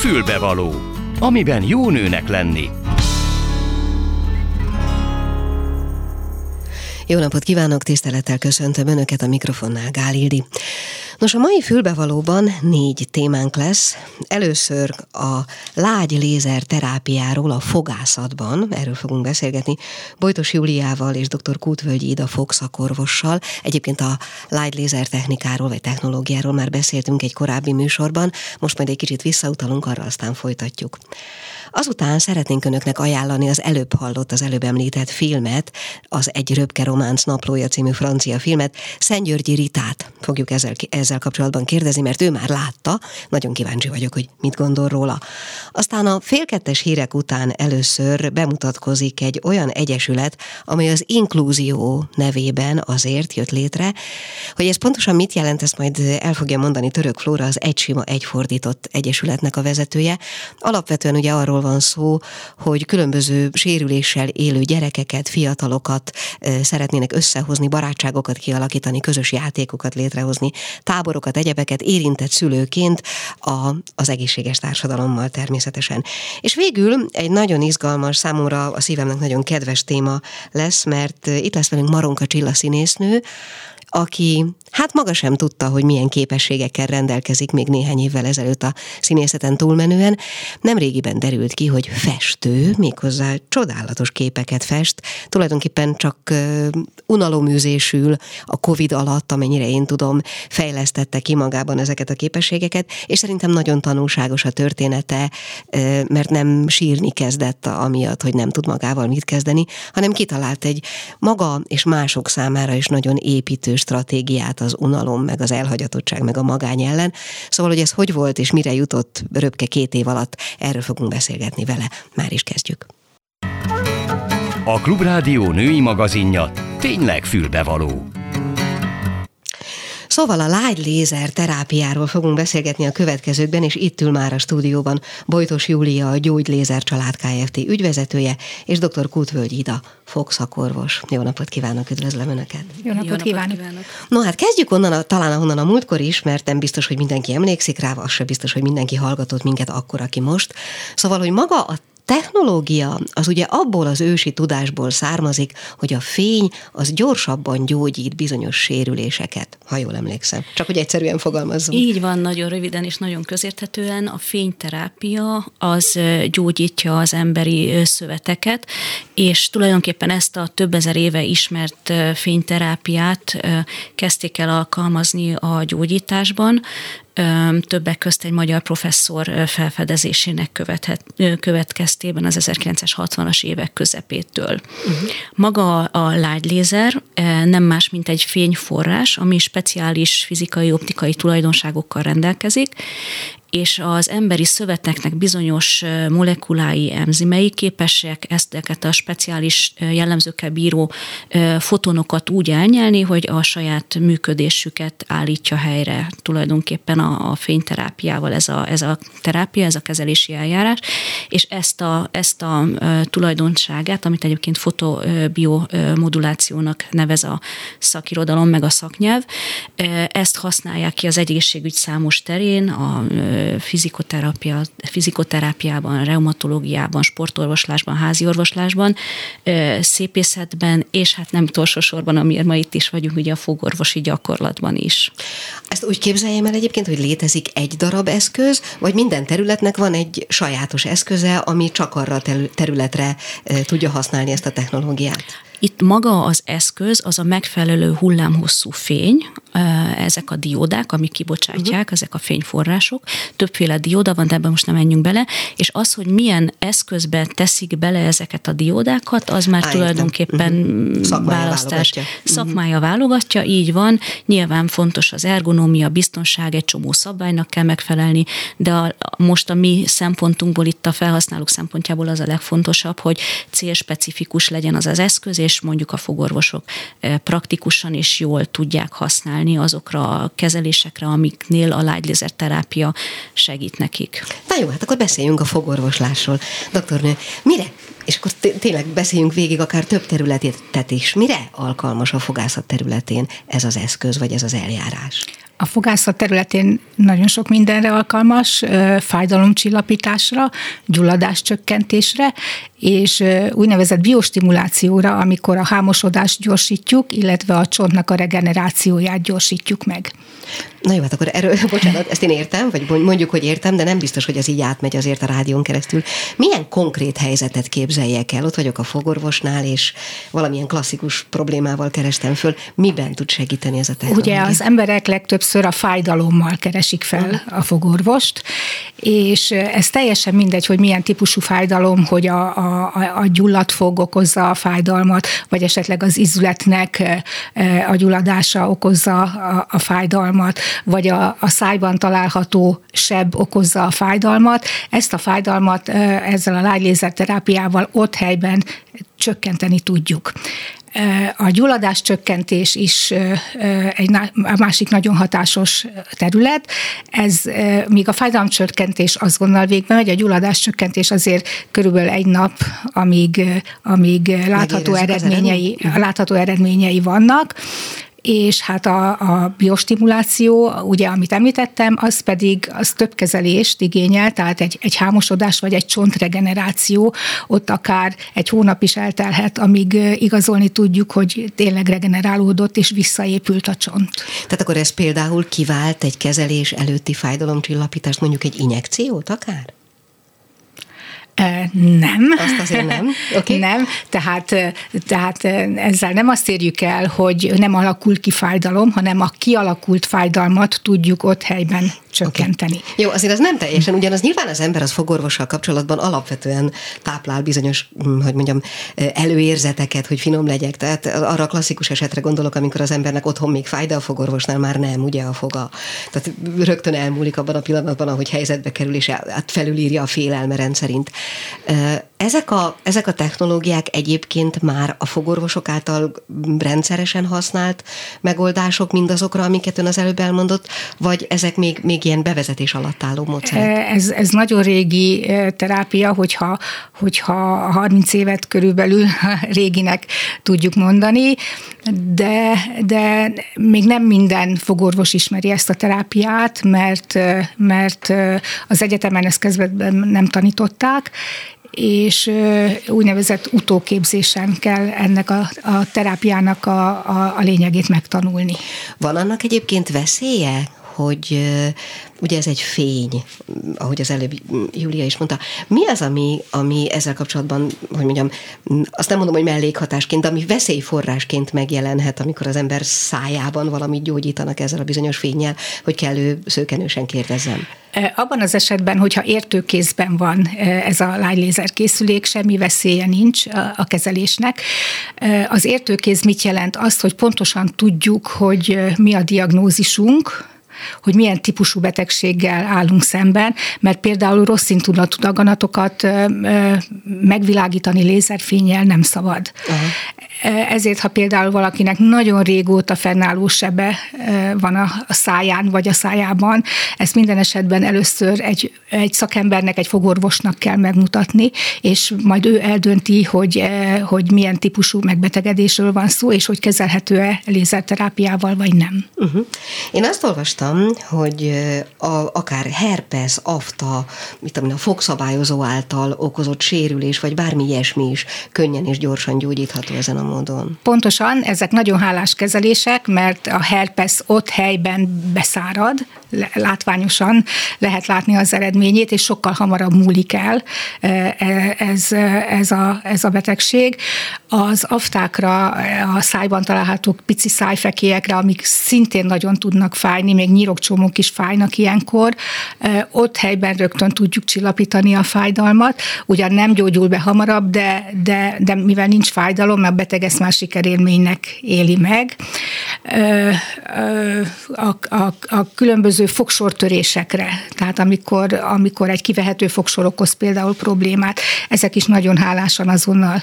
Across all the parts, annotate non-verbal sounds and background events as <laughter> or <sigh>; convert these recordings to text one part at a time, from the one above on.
Fülbevaló, amiben jó nőnek lenni. Jó napot kívánok, tisztelettel köszöntöm Önöket a mikrofonnál, Gál Ildi. Nos, a mai fülbevalóban négy témánk lesz. Először a lágy lézer terápiáról a fogászatban, erről fogunk beszélgetni, Bojtos Júliával és dr. Kútvölgyi Ida fogszakorvossal. Egyébként a lágy lézer technikáról vagy technológiáról már beszéltünk egy korábbi műsorban, most majd egy kicsit visszautalunk, arra aztán folytatjuk. Azután szeretnénk önöknek ajánlani az előbb hallott, az előbb említett filmet, az Egy röpke románc naplója című francia filmet, Szentgyörgyi Ritát fogjuk ezzel, ezzel kapcsolatban kérdezni, mert ő már látta, nagyon kíváncsi vagyok, hogy mit gondol róla. Aztán a félkettes hírek után először bemutatkozik egy olyan egyesület, amely az Inklúzió nevében azért jött létre, hogy ez pontosan mit jelent, ezt majd el fogja mondani Török Flóra, az Egy Sima Egyfordított Egyesületnek a vezetője. Alapvetően ugye arról van szó, hogy különböző sérüléssel élő gyerekeket, fiatalokat szeretnének összehozni, barátságokat kialakítani, közös játékokat létrehozni, táborokat, egyebeket érintett szülőként a, az egészséges társadalommal természetesen. És végül egy nagyon izgalmas, számomra a szívemnek nagyon kedves téma lesz, mert itt lesz velünk Maronka Csilla színésznő, aki hát maga sem tudta, hogy milyen képességekkel rendelkezik még néhány évvel ezelőtt a színészeten túlmenően. Nem régiben derült ki, hogy festő, méghozzá csodálatos képeket fest, tulajdonképpen csak uh, unaloműzésül a Covid alatt, amennyire én tudom, fejlesztette ki magában ezeket a képességeket, és szerintem nagyon tanulságos a története, uh, mert nem sírni kezdett amiatt, hogy nem tud magával mit kezdeni, hanem kitalált egy maga és mások számára is nagyon építő stratégiát az unalom, meg az elhagyatottság, meg a magány ellen. Szóval, hogy ez hogy volt és mire jutott röpke két év alatt, erről fogunk beszélgetni vele. Már is kezdjük. A Klubrádió női magazinja tényleg fülbevaló. Szóval a lágy lézer terápiáról fogunk beszélgetni a következőkben, és itt ül már a stúdióban Bojtos Júlia, a Gyógylézer Család Kft. ügyvezetője, és dr. Kútvölgy Ida, fogszakorvos. Jó napot kívánok, üdvözlöm Önöket! Jó napot, Jó napot kívánok. kívánok! No hát kezdjük onnan, a, talán ahonnan a múltkor is, mert nem biztos, hogy mindenki emlékszik rá, az sem biztos, hogy mindenki hallgatott minket akkor, aki most. Szóval, hogy maga a technológia az ugye abból az ősi tudásból származik, hogy a fény az gyorsabban gyógyít bizonyos sérüléseket, ha jól emlékszem. Csak hogy egyszerűen fogalmazzunk. Így van, nagyon röviden és nagyon közérthetően. A fényterápia az gyógyítja az emberi szöveteket, és tulajdonképpen ezt a több ezer éve ismert fényterápiát kezdték el alkalmazni a gyógyításban, többek közt egy magyar professzor felfedezésének követhet, következtében az 1960-as évek közepétől. Uh-huh. Maga a lágylézer nem más, mint egy fényforrás, ami speciális fizikai, optikai tulajdonságokkal rendelkezik, és az emberi szöveteknek bizonyos molekulái, enzimei képesek ezeket a speciális jellemzőkkel bíró fotonokat úgy elnyelni, hogy a saját működésüket állítja helyre. Tulajdonképpen a, a fényterápiával ez a, ez a terápia, ez a kezelési eljárás, és ezt a, ezt a tulajdonságát, amit egyébként fotobiomodulációnak nevez a szakirodalom, meg a szaknyelv, ezt használják ki az egészségügy számos terén, a fizikoterápia, fizikoterápiában, reumatológiában, sportorvoslásban, háziorvoslásban, szépészetben, és hát nem utolsó sorban, amiért ma itt is vagyunk, ugye a fogorvosi gyakorlatban is. Ezt úgy képzeljem el egyébként, hogy létezik egy darab eszköz, vagy minden területnek van egy sajátos eszköze, ami csak arra a területre tudja használni ezt a technológiát? Itt maga az eszköz, az a megfelelő hullámhosszú fény, ezek a diódák, amik kibocsátják, uh-huh. ezek a fényforrások. Többféle dióda van, de ebben most nem menjünk bele, és az, hogy milyen eszközbe teszik bele ezeket a diódákat, az már Á, tulajdonképpen uh-huh. Szakmája választás. Válogatja. Szakmája uh-huh. válogatja, így van. Nyilván fontos az ergonómia, biztonság, egy csomó szabálynak kell megfelelni, de a, most a mi szempontunkból, itt a felhasználók szempontjából az a legfontosabb, hogy célspecifikus legyen az az eszköz, és és mondjuk a fogorvosok eh, praktikusan és jól tudják használni azokra a kezelésekre, amiknél a light terápia segít nekik. Na jó, hát akkor beszéljünk a fogorvoslásról. Doktornő, mire és akkor tényleg beszéljünk végig akár több területet is. Mire alkalmas a fogászat területén ez az eszköz, vagy ez az eljárás? A fogászat területén nagyon sok mindenre alkalmas, fájdalomcsillapításra, gyulladás csökkentésre, és úgynevezett biostimulációra, amikor a hámosodást gyorsítjuk, illetve a csontnak a regenerációját gyorsítjuk meg. Na jó, hát akkor erről, <laughs> bocsánat, ezt én értem, vagy mondjuk, hogy értem, de nem biztos, hogy az így átmegy azért a rádión keresztül. Milyen konkrét helyzetet képzeljek el? Ott vagyok a fogorvosnál, és valamilyen klasszikus problémával kerestem föl. Miben tud segíteni ez a technológia? Ugye az emberek legtöbbször a fájdalommal keresik fel a fogorvost, és ez teljesen mindegy, hogy milyen típusú fájdalom, hogy a, a, a gyulladt fog okozza a fájdalmat, vagy esetleg az izületnek a gyulladása okozza a, a fájdalmat, vagy a, a szájban található seb okozza a fájdalmat. Ezt a fájdalmat ezzel a lágylézerterápiával ott helyben csökkenteni tudjuk. A gyulladás csökkentés is egy másik nagyon hatásos terület. Ez, míg a fájdalomcsökkentés azonnal végbe megy, a gyulladás csökkentés azért körülbelül egy nap, amíg, amíg látható eredményei, látható eredményei vannak és hát a, a biostimuláció, ugye, amit említettem, az pedig az több kezelést igényel, tehát egy, egy hámosodás vagy egy csontregeneráció, ott akár egy hónap is eltelhet, amíg igazolni tudjuk, hogy tényleg regenerálódott és visszaépült a csont. Tehát akkor ez például kivált egy kezelés előtti fájdalomcsillapítást, mondjuk egy injekciót akár? Nem. Azt azért nem. Okay. <laughs> Nem, tehát, tehát ezzel nem azt érjük el, hogy nem alakul ki fájdalom, hanem a kialakult fájdalmat tudjuk ott helyben csökkenteni. Okay. Jó, azért az nem teljesen ugyanaz. Nyilván az ember az fogorvossal kapcsolatban alapvetően táplál bizonyos, hm, hogy mondjam, előérzeteket, hogy finom legyek. Tehát arra a klasszikus esetre gondolok, amikor az embernek otthon még fáj, de a fogorvosnál már nem, ugye a foga. Tehát rögtön elmúlik abban a pillanatban, ahogy helyzetbe kerül, és felülírja a félelme rendszerint. Uh, ezek a, ezek a technológiák egyébként már a fogorvosok által rendszeresen használt megoldások mindazokra, amiket ön az előbb elmondott, vagy ezek még, még ilyen bevezetés alatt álló módszerek? Ez, ez nagyon régi terápia, hogyha, hogyha 30 évet körülbelül <laughs> réginek tudjuk mondani, de, de még nem minden fogorvos ismeri ezt a terápiát, mert, mert az egyetemen ezt kezdetben nem tanították, és úgynevezett utóképzésen kell ennek a, a terápiának a, a, a lényegét megtanulni. Van annak egyébként veszélye, hogy ugye ez egy fény, ahogy az előbb Júlia is mondta. Mi az, ami, ami ezzel kapcsolatban, hogy mondjam, azt nem mondom, hogy mellékhatásként, de ami veszélyforrásként megjelenhet, amikor az ember szájában valamit gyógyítanak ezzel a bizonyos fényjel, hogy kellő szőkenősen kérdezzem. Abban az esetben, hogyha értőkézben van ez a lágylézer készülék, semmi veszélye nincs a kezelésnek. Az értőkéz mit jelent? Azt, hogy pontosan tudjuk, hogy mi a diagnózisunk, hogy milyen típusú betegséggel állunk szemben, mert például rossz szintúdatú daganatokat megvilágítani lézerfényjel nem szabad. Uh-huh. Ezért, ha például valakinek nagyon régóta fennálló sebe van a száján vagy a szájában, ezt minden esetben először egy, egy szakembernek, egy fogorvosnak kell megmutatni, és majd ő eldönti, hogy, hogy milyen típusú megbetegedésről van szó, és hogy kezelhető-e lézerterápiával, vagy nem. Uh-huh. Én azt olvastam, hogy a, akár herpes, afta, mit tudom, a fogszabályozó által okozott sérülés, vagy bármi ilyesmi is könnyen és gyorsan gyógyítható ezen a módon. Pontosan, ezek nagyon hálás kezelések, mert a herpes ott helyben beszárad, látványosan lehet látni az eredményét, és sokkal hamarabb múlik el e, e, ez, ez, a, ez a betegség. Az aftákra, a szájban található pici szájfekélyekre, amik szintén nagyon tudnak fájni, még nyirokcsomók is fájnak ilyenkor, e, ott helyben rögtön tudjuk csillapítani a fájdalmat. Ugyan nem gyógyul be hamarabb, de, de, de mivel nincs fájdalom, a beteg ezt már sikerélménynek éli meg. A, a, a különböző fogsortörésekre, tehát amikor, amikor egy kivehető fogsor okoz például problémát, ezek is nagyon hálásan azonnal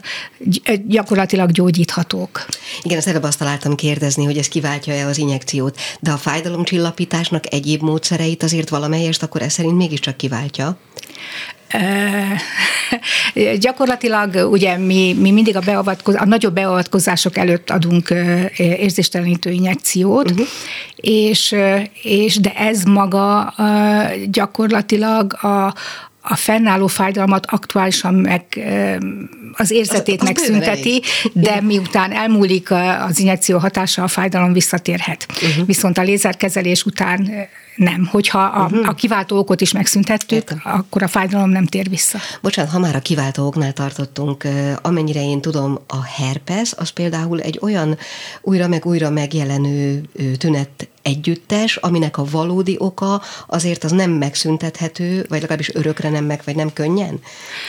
gyakorlatilag gyógyíthatók. Igen, az előbb azt találtam kérdezni, hogy ez kiváltja-e az injekciót, de a fájdalomcsillapításnak egyéb módszereit azért valamelyest akkor ez szerint mégiscsak kiváltja? <laughs> Gyakorlatilag ugye mi, mi mindig a, beavatkoz, a nagyobb beavatkozások előtt adunk érzéstelenítő injekciót, uh-huh. és, és de ez maga gyakorlatilag a, a fennálló fájdalmat aktuálisan meg az érzetét az, az megszünteti, de miután elmúlik az injekció hatása, a fájdalom visszatérhet. Uh-huh. Viszont a lézerkezelés után nem. Hogyha a, uh-huh. a kiváltó okot is megszüntettük, Értem. akkor a fájdalom nem tér vissza. Bocsánat, ha már a kiváltó oknál tartottunk, amennyire én tudom, a herpes, az például egy olyan újra meg újra megjelenő tünet együttes, aminek a valódi oka azért az nem megszüntethető, vagy legalábbis örökre nem meg, vagy nem könnyen?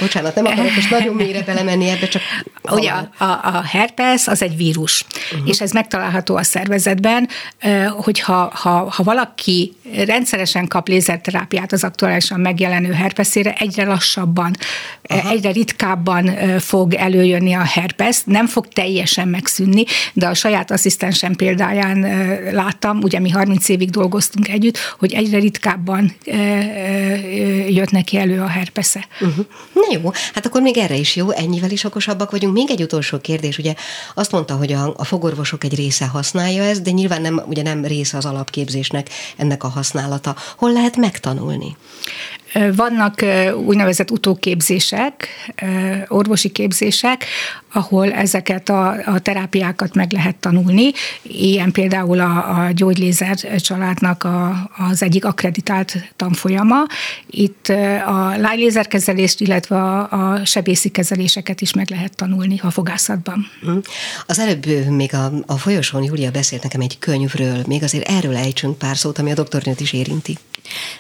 Bocsánat, nem akarok most nagyon mélyre belemenni ebbe, csak... <laughs> Ugye a, a herpes az egy vírus, uh-huh. és ez megtalálható a szervezetben, hogyha ha, ha valaki rendszeresen kap lézerterápiát az aktuálisan megjelenő herpeszére, egyre lassabban, Aha. egyre ritkábban fog előjönni a herpes, nem fog teljesen megszűnni, de a saját asszisztensem példáján láttam, ugye mi 30 évig dolgoztunk együtt, hogy egyre ritkábban jött neki elő a herpesze. Uh-huh. Na jó, hát akkor még erre is jó, ennyivel is okosabbak vagyunk. Még egy utolsó kérdés, ugye azt mondta, hogy a, a fogorvosok egy része használja ezt, de nyilván nem, ugye nem része az alapképzésnek ennek a használata. Hol lehet megtanulni? Vannak úgynevezett utóképzések, orvosi képzések, ahol ezeket a, a terápiákat meg lehet tanulni. Ilyen például a, a gyógylézer családnak a, az egyik akreditált tanfolyama. Itt a lájlézerkezelést, illetve a, a sebészi kezeléseket is meg lehet tanulni a fogászatban. Hm. Az előbb még a, a folyosón Júlia beszélt nekem egy könyvről, még azért erről ejtsünk pár szót, ami a doktornőt is érinti.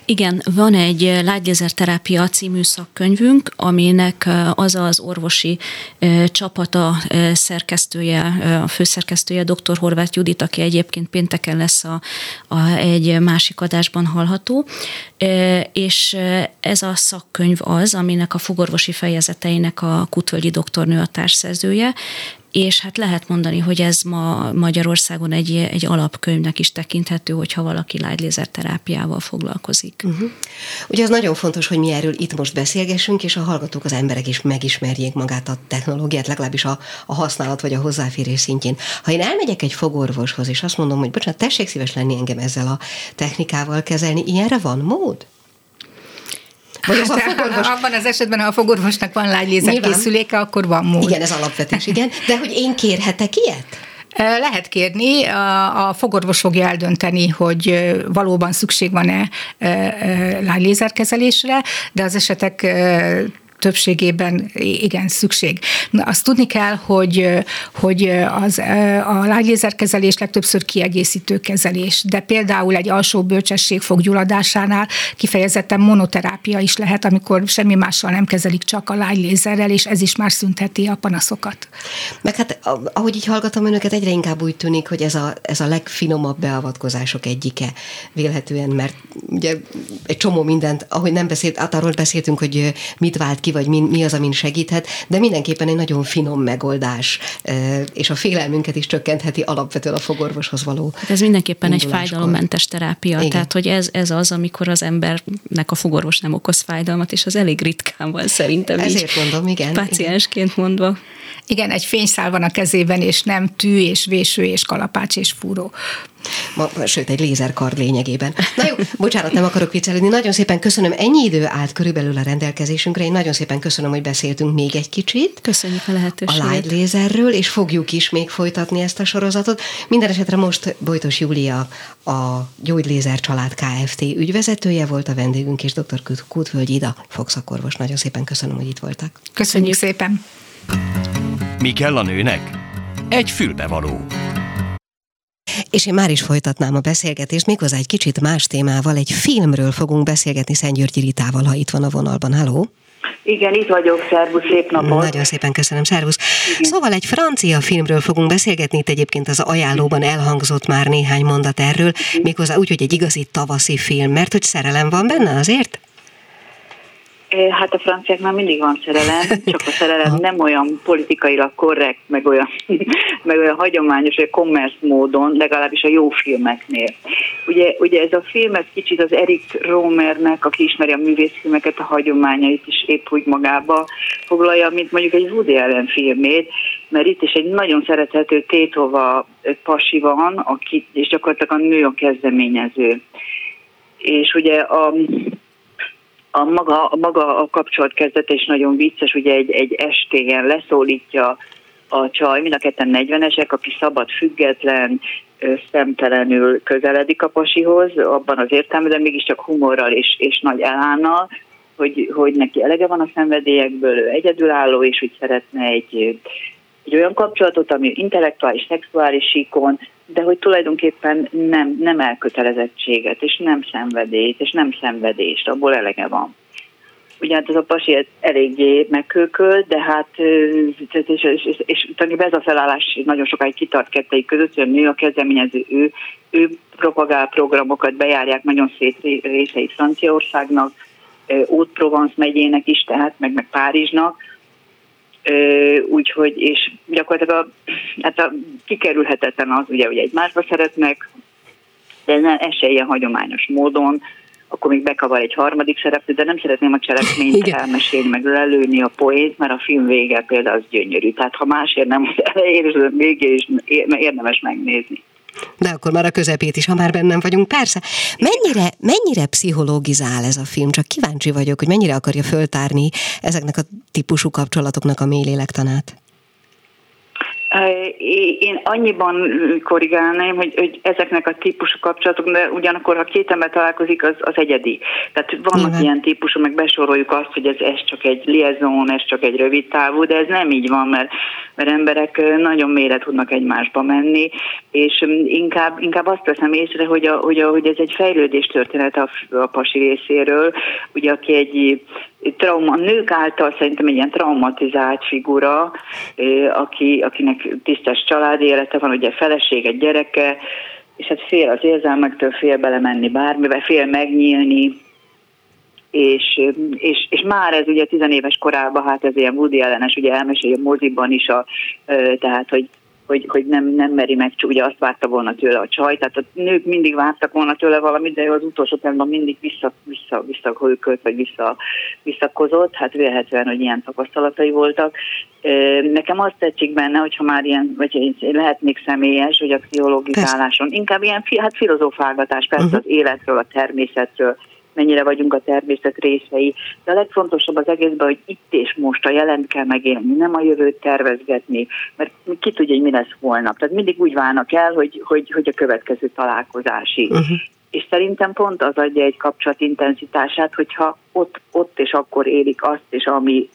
Igen, van egy lágylézerterápia című szakkönyvünk, aminek az az orvosi csapata szerkesztője, a főszerkesztője dr. Horváth Judit, aki egyébként pénteken lesz a, a, egy másik adásban hallható, és ez a szakkönyv az, aminek a fogorvosi fejezeteinek a Kutvölgyi doktornő a társszerzője, és hát lehet mondani, hogy ez ma Magyarországon egy, egy alapkönyvnek is tekinthető, hogyha valaki terápiával foglalkozik. Uh-huh. Ugye az nagyon fontos, hogy mi erről itt most beszélgessünk, és a hallgatók, az emberek is megismerjék magát a technológiát, legalábbis a, a használat vagy a hozzáférés szintjén. Ha én elmegyek egy fogorvoshoz, és azt mondom, hogy bocsánat, tessék szíves lenni engem ezzel a technikával kezelni, ilyenre van mód? Vagy az a hát, fogorvos... Abban az esetben, ha a fogorvosnak van lágylézer készüléke, akkor van mód. Igen, ez alapvetés, igen. De hogy én kérhetek ilyet? Lehet kérni, a, a fogorvos fogja eldönteni, hogy valóban szükség van-e lágylézerkezelésre, de az esetek többségében igen szükség. Na, azt tudni kell, hogy, hogy az, a lágylézerkezelés legtöbbször kiegészítő kezelés, de például egy alsó bölcsesség foggyulladásánál kifejezetten monoterápia is lehet, amikor semmi mással nem kezelik, csak a lágylézerrel, és ez is már szünteti a panaszokat. Meg hát, ahogy így hallgatom önöket, egyre inkább úgy tűnik, hogy ez a, ez a legfinomabb beavatkozások egyike vélhetően, mert ugye egy csomó mindent, ahogy nem beszélt, arról beszéltünk, hogy mit vált ki ki, vagy mi, mi az, amin segíthet, de mindenképpen egy nagyon finom megoldás, és a félelmünket is csökkentheti alapvetően a fogorvoshoz való. Hát ez mindenképpen egy fájdalommentes terápia, Igen. tehát hogy ez, ez az, amikor az embernek a fogorvos nem okoz fájdalmat, és az elég ritkán van szerintem Ezért így, mondom, igen. Páciensként igen. mondva. Igen, egy fényszál van a kezében, és nem tű, és véső, és kalapács, és fúró. Ma, sőt, egy lézerkard lényegében. Na jó, bocsánat, nem akarok viccelődni. Nagyon szépen köszönöm. Ennyi idő állt körülbelül a rendelkezésünkre. Én nagyon szépen köszönöm, hogy beszéltünk még egy kicsit. Köszönjük a lehetőséget. A light lézerről, és fogjuk is még folytatni ezt a sorozatot. Minden esetre most Bojtos Júlia, a Gyógylézer Család Kft. ügyvezetője volt a vendégünk, és dr. Kútvölgy Ida, fogszakorvos. Nagyon szépen köszönöm, hogy itt voltak. Köszönjük szépen. Mi kell a nőnek? Egy fülbevaló. És én már is folytatnám a beszélgetést, méghozzá egy kicsit más témával, egy filmről fogunk beszélgetni Szent Györgyi Ritával, ha itt van a vonalban. Halló? Igen, itt vagyok, szervusz, szép napot. Nagyon szépen köszönöm, szervusz. Igen. Szóval egy francia filmről fogunk beszélgetni, itt egyébként az ajánlóban elhangzott már néhány mondat erről, méghozzá úgy, hogy egy igazi tavaszi film, mert hogy szerelem van benne azért? Hát a franciáknál mindig van szerelem, csak a szerelem nem olyan politikailag korrekt, meg olyan, <laughs> meg olyan hagyományos, vagy commerce módon, legalábbis a jó filmeknél. Ugye, ugye ez a film, ez kicsit az Erik Romernek, aki ismeri a művészfilmeket, a hagyományait is épp úgy magába foglalja, mint mondjuk egy Woody Allen filmét, mert itt is egy nagyon szerethető Tétova pasi van, aki, és gyakorlatilag a nő a kezdeményező. És ugye a a maga, maga a kapcsolat kezdete is nagyon vicces, ugye egy, egy estén leszólítja a csaj, mind a ketten 40-esek, aki szabad, független, szemtelenül közeledik a pasihoz, abban az értelemben, de mégiscsak humorral és, és nagy elánnal, hogy, hogy neki elege van a szenvedélyekből, ő egyedülálló, és hogy szeretne egy, egy olyan kapcsolatot, ami intellektuális, szexuális síkon, de hogy tulajdonképpen nem, nem elkötelezettséget, és nem szenvedélyt, és nem szenvedést, abból elege van. Ugye hát az a pasi eléggé megkőköl, de hát, és, és, és, és ez a felállás nagyon sokáig kitart kettei között, hogy a nő a kezdeményező, ő, ő propagál programokat, bejárják nagyon szét részeit Franciaországnak, Út-Provence megyének is, tehát meg, meg Párizsnak, úgyhogy, és gyakorlatilag a, hát a, kikerülhetetlen az, ugye, hogy egymásba szeretnek, de ez se ilyen hagyományos módon, akkor még bekavar egy harmadik szereplő, de nem szeretném a cselekményt elmesélni, meg lelőni a poét, mert a film vége például az gyönyörű. Tehát ha másért nem az elején és a végén is érdemes megnézni. De akkor már a közepét is, ha már bennem vagyunk. Persze. Mennyire, mennyire pszichológizál ez a film? Csak kíváncsi vagyok, hogy mennyire akarja föltárni ezeknek a típusú kapcsolatoknak a mély lélektanát. Én annyiban korrigálnám, hogy, hogy ezeknek a típusú kapcsolatok, de ugyanakkor, ha két ember találkozik, az, az egyedi. Tehát vannak Nyilván. ilyen típusú, meg besoroljuk azt, hogy ez, ez csak egy liaison, ez csak egy rövid távú, de ez nem így van, mert, mert emberek nagyon mélyre tudnak egymásba menni, és inkább, inkább azt veszem észre, hogy, a, hogy, a, hogy ez egy fejlődés történet a, a pasi részéről, ugye aki egy trauma, nők által szerintem egy ilyen traumatizált figura, aki, akinek tisztes családi élete van, ugye felesége, gyereke, és hát fél az érzelmektől, fél belemenni bármibe, fél megnyílni, és, és, és már ez ugye tizenéves korában, hát ez ilyen Woody ellenes, ugye elmeséli a moziban is, a, tehát hogy hogy, hogy nem, nem meri meg, ugye azt várta volna tőle a csaj, tehát a nők mindig vártak volna tőle valamit, de az utolsó pillanatban mindig vissza, vissza, visszahőkölt, vagy vissza, visszakozott, hát vélhetően, hogy ilyen tapasztalatai voltak. Nekem azt tetszik benne, hogyha már ilyen, vagy én lehetnék személyes, hogy a pszichológizáláson, inkább ilyen hát filozófálgatás, persze uh-huh. az életről, a természetről, mennyire vagyunk a természet részei. De a legfontosabb az egészben, hogy itt és most a jelent kell megélni, nem a jövőt tervezgetni, mert ki tudja, hogy mi lesz holnap. Tehát mindig úgy válnak el, hogy, hogy, hogy a következő találkozásig. Uh-huh. És szerintem pont az adja egy kapcsolat intenzitását, hogyha ott, ott és akkor élik azt, és ami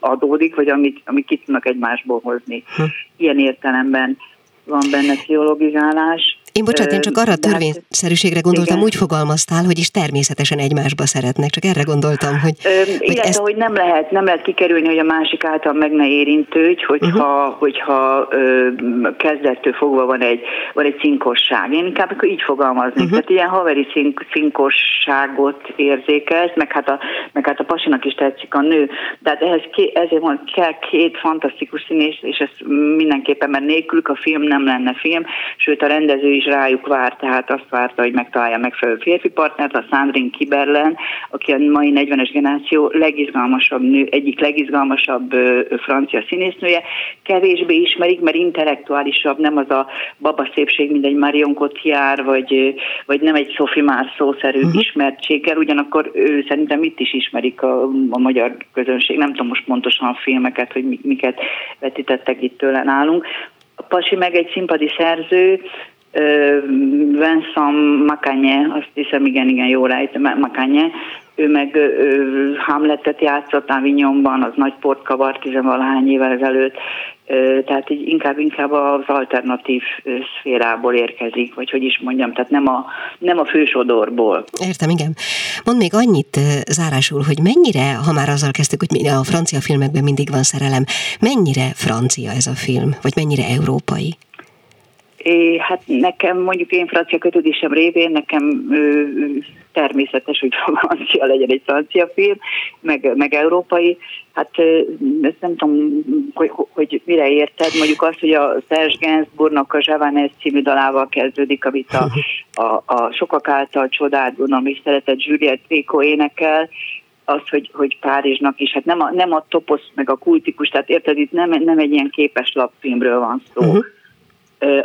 adódik, vagy amit, amit ki tudnak egymásból hozni. Uh-huh. Ilyen értelemben van benne pszichologizálás. Én bocsánat, én csak arra a hát törvényszerűségre gondoltam, igen. úgy fogalmaztál, hogy is természetesen egymásba szeretnek, csak erre gondoltam, hogy... Ö, hogy illetve, ezt... hogy nem lehet, nem lehet kikerülni, hogy a másik által meg ne érintődj, hogyha, uh-huh. hogyha ö, kezdettől fogva van egy, van egy cinkosság. Én inkább így fogalmaznék, uh-huh. tehát ilyen haveri cink, cinkosságot érzékelsz, meg hát, a, meg hát a pasinak is tetszik a nő, tehát ehhez ké, ezért van, kell két fantasztikus színész, és ez mindenképpen, mert nélkülük a film nem lenne film, sőt a rendező is rájuk vár, tehát azt várta, hogy megtalálja megfelelő férfi partnert, a Sandrine Kiberlen, aki a mai 40-es generáció legizgalmasabb nő, egyik legizgalmasabb francia színésznője. Kevésbé ismerik, mert intellektuálisabb, nem az a baba szépség, mint egy Marion Cotillard, vagy, vagy nem egy Sophie Marceau-szerű uh-huh. ismertséggel, ugyanakkor ő szerintem itt is ismerik a, a magyar közönség, nem tudom most pontosan a filmeket, hogy miket vetítettek itt tőle nálunk. A Pasi meg egy színpadi szerző, Vincent Macanye, azt hiszem, igen, igen, jól ejt, Macanye, ő meg ő, Hamletet játszott Avignonban, az nagy port kavart tizenvalahány évvel ezelőtt, tehát így inkább, inkább az alternatív szférából érkezik, vagy hogy is mondjam, tehát nem a, nem a fősodorból. Értem, igen. Mond még annyit zárásul, hogy mennyire, ha már azzal kezdtük, hogy a francia filmekben mindig van szerelem, mennyire francia ez a film, vagy mennyire európai? É, hát nekem mondjuk én francia kötődésem révén nekem ö, természetes, hogy <laughs> francia legyen egy francia film, meg, meg európai. Hát ezt nem tudom, hogy, hogy mire érted. Mondjuk azt, hogy a Serge Gainsbourgnak a Javanes című dalával kezdődik, amit a, a, a sokak által csodált, gondolom és szeretett Juliette Péko énekel, az, hogy, hogy Párizsnak is, hát nem a, nem a toposz meg a kultikus, tehát érted, itt nem, nem egy ilyen képes lapfilmről van szó. Uh-huh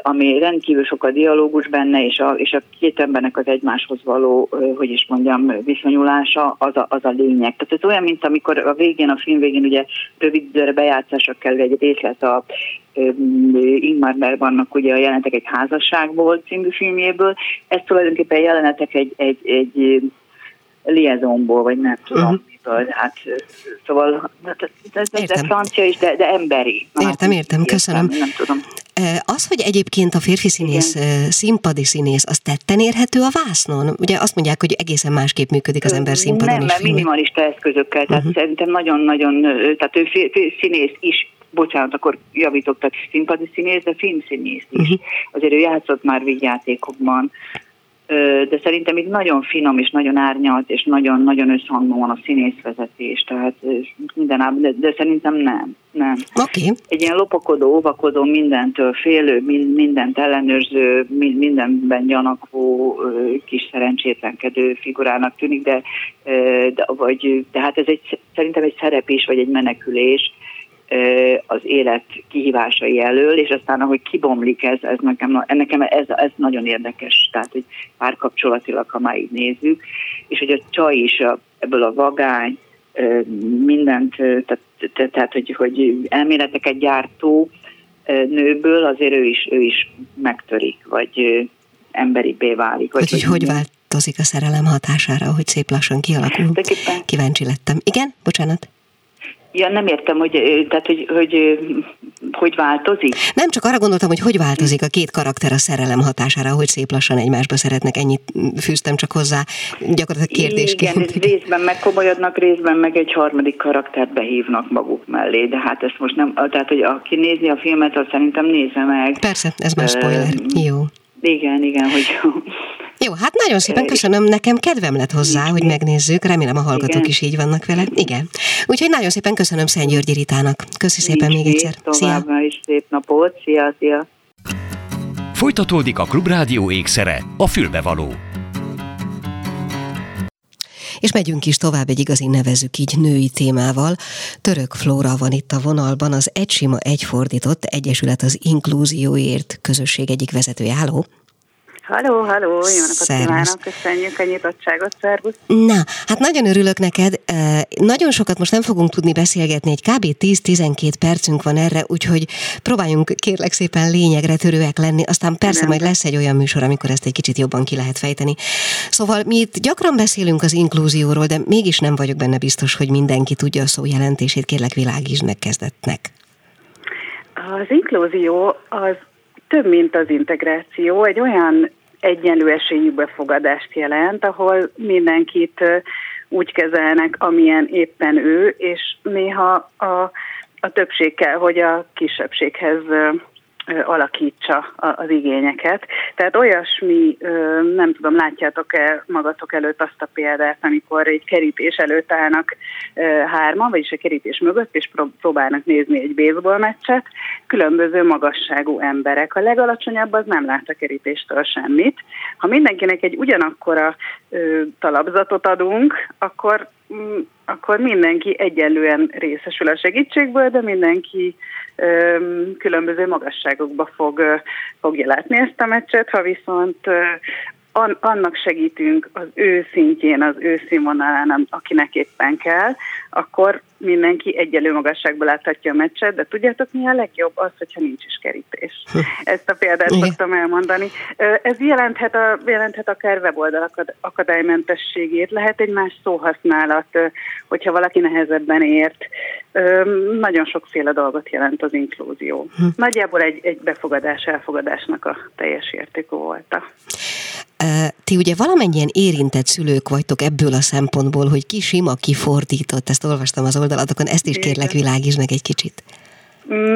ami rendkívül sok a dialógus benne, és a, és a két embernek az egymáshoz való, hogy is mondjam, viszonyulása, az a, az a lényeg. Tehát ez olyan, mint amikor a végén, a film végén ugye rövid időre bejátszásra kell egy részlet a Ingmar Bergmannak ugye a jelenetek egy házasságból című filmjéből. Ez tulajdonképpen jelenetek egy, egy, egy liaisonból, vagy nem tudom. Uh-huh Hát, szóval hát, ez, ez, ez francia is, de, de emberi. Értem, értem, köszönöm. Nem tudom. Az, hogy egyébként a férfi színész, Igen. színpadi színész, az tetten érhető a vásznon? Ugye azt mondják, hogy egészen másképp működik az ember színpadon Nem, mert minimalista eszközökkel, tehát uh-huh. szerintem nagyon-nagyon, tehát ő színész is bocsánat, akkor javítok, tehát színpadi színész, de filmszínész is. Uh-huh. Azért ő játszott már vígjátékokban, de szerintem itt nagyon finom és nagyon árnyalt, és nagyon-nagyon összhangban van a színészvezetés, tehát minden, de, de szerintem nem. nem. Okay. Egy ilyen lopakodó, óvakodó, mindentől félő, mindent ellenőrző, mindenben gyanakvó, kis szerencsétlenkedő figurának tűnik, de, de vagy, tehát ez egy, szerintem egy szerep is, vagy egy menekülés, az élet kihívásai elől, és aztán ahogy kibomlik ez, ez nekem, nekem ez, ez nagyon érdekes, tehát hogy párkapcsolatilag, ha már így nézzük, és hogy a csaj is a, ebből a vagány, mindent, tehát, tehát hogy, hogy elméleteket gyártó nőből azért ő is, ő is megtörik, vagy emberi válik. Vagy, hogy, hogy, változik a szerelem hatására, hogy szép lassan kialakul. Kíváncsi lettem. Igen? Bocsánat. Ja, nem értem, hogy, tehát, hogy, hogy, hogy változik. Nem, csak arra gondoltam, hogy hogy változik a két karakter a szerelem hatására, hogy szép lassan egymásba szeretnek, ennyit fűztem csak hozzá gyakorlatilag kérdésként. Igen, részben megkomolyodnak, részben meg egy harmadik karaktert behívnak maguk mellé, de hát ezt most nem, tehát, hogy aki nézi a filmet, az szerintem nézze meg. Persze, ez már spoiler. Jó. Igen, igen, hogy jó, hát nagyon szépen köszönöm, nekem kedvem lett hozzá, hogy megnézzük, remélem a hallgatók Igen. is így vannak vele. Igen. Úgyhogy nagyon szépen köszönöm Szent Györgyi Ritának. Köszi szépen még egyszer. Szia. is szép napot. Szia, szia. Folytatódik a Klubrádió ékszere, a fülbevaló. És megyünk is tovább egy igazi nevezük így női témával. Török Flóra van itt a vonalban, az Egysima Egyfordított Egyesület az Inklúzióért közösség egyik vezetője. Háló! Halló, halló, jó napot kívánok, köszönjük a nyitottságot, szervusz. Na, hát nagyon örülök neked, nagyon sokat most nem fogunk tudni beszélgetni, egy kb. 10-12 percünk van erre, úgyhogy próbáljunk kérlek szépen lényegre törőek lenni, aztán persze nem. majd lesz egy olyan műsor, amikor ezt egy kicsit jobban ki lehet fejteni. Szóval mi itt gyakran beszélünk az inklúzióról, de mégis nem vagyok benne biztos, hogy mindenki tudja a szó jelentését, kérlek világítsd meg kezdetnek. Az inklúzió az több, mint az integráció, egy olyan egyenlő esélyű befogadást jelent, ahol mindenkit úgy kezelnek, amilyen éppen ő, és néha a, a többség kell, hogy a kisebbséghez alakítsa az igényeket. Tehát olyasmi, nem tudom, látjátok-e magatok előtt azt a példát, amikor egy kerítés előtt állnak hárman, vagyis a kerítés mögött, és próbálnak nézni egy baseball meccset, különböző magasságú emberek. A legalacsonyabb az nem lát a kerítéstől semmit. Ha mindenkinek egy ugyanakkora talapzatot adunk, akkor akkor mindenki egyenlően részesül a segítségből, de mindenki különböző magasságokba fog, fogja látni ezt a meccset, ha viszont annak segítünk az ő szintjén, az ő színvonalán, akinek éppen kell, akkor mindenki egyelő magasságban láthatja a meccset, de tudjátok mi a legjobb? Az, hogyha nincs is kerítés. Ezt a példát Igen. szoktam elmondani. Ez jelenthet, a, jelenthet akár weboldal akadálymentességét, lehet egy más szóhasználat, hogyha valaki nehezebben ért. Nagyon sokféle dolgot jelent az inklúzió. Hm. Nagyjából egy, egy befogadás, elfogadásnak a teljes értékű volta. Ti ugye valamennyien érintett szülők vagytok ebből a szempontból, hogy ki sima, ki fordított, ezt olvastam az oldalatokon, ezt is kérlek világítsd meg egy kicsit.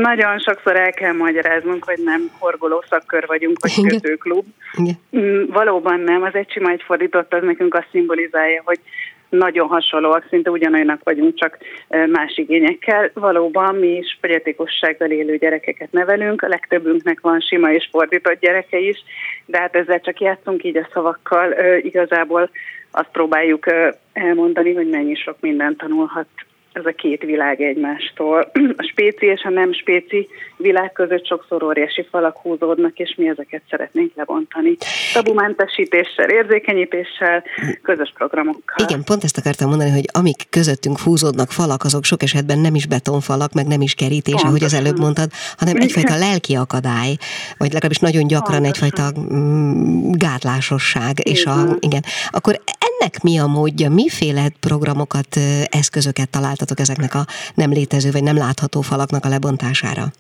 Nagyon sokszor el kell magyaráznunk, hogy nem horgoló szakkör vagyunk, vagy kötőklub. Igen. Valóban nem, az egy sima egy fordított, az nekünk azt szimbolizálja, hogy nagyon hasonlóak, szinte ugyanolyanak vagyunk, csak más igényekkel. Valóban mi is fogyatékossággal élő gyerekeket nevelünk, a legtöbbünknek van sima és fordított gyereke is, de hát ezzel csak játszunk így a szavakkal. Igazából azt próbáljuk elmondani, hogy mennyi sok mindent tanulhat ez a két világ egymástól. <clears throat> A spéci és a nem spéci világ között sokszor óriási falak húzódnak, és mi ezeket szeretnénk lebontani. Tabumentesítéssel, érzékenyítéssel, közös programokkal. Igen, pont ezt akartam mondani, hogy amik közöttünk húzódnak falak, azok sok esetben nem is betonfalak, meg nem is kerítés, Pontosan. ahogy az előbb mondtad, hanem egyfajta lelki akadály, vagy legalábbis nagyon gyakran Pontosan. egyfajta mm, gátlásosság. Igen. És a, igen. Akkor ennek mi a módja? Miféle programokat, eszközöket találtatok ezeknek a nem létező vagy nem látható falaknak a lebontására?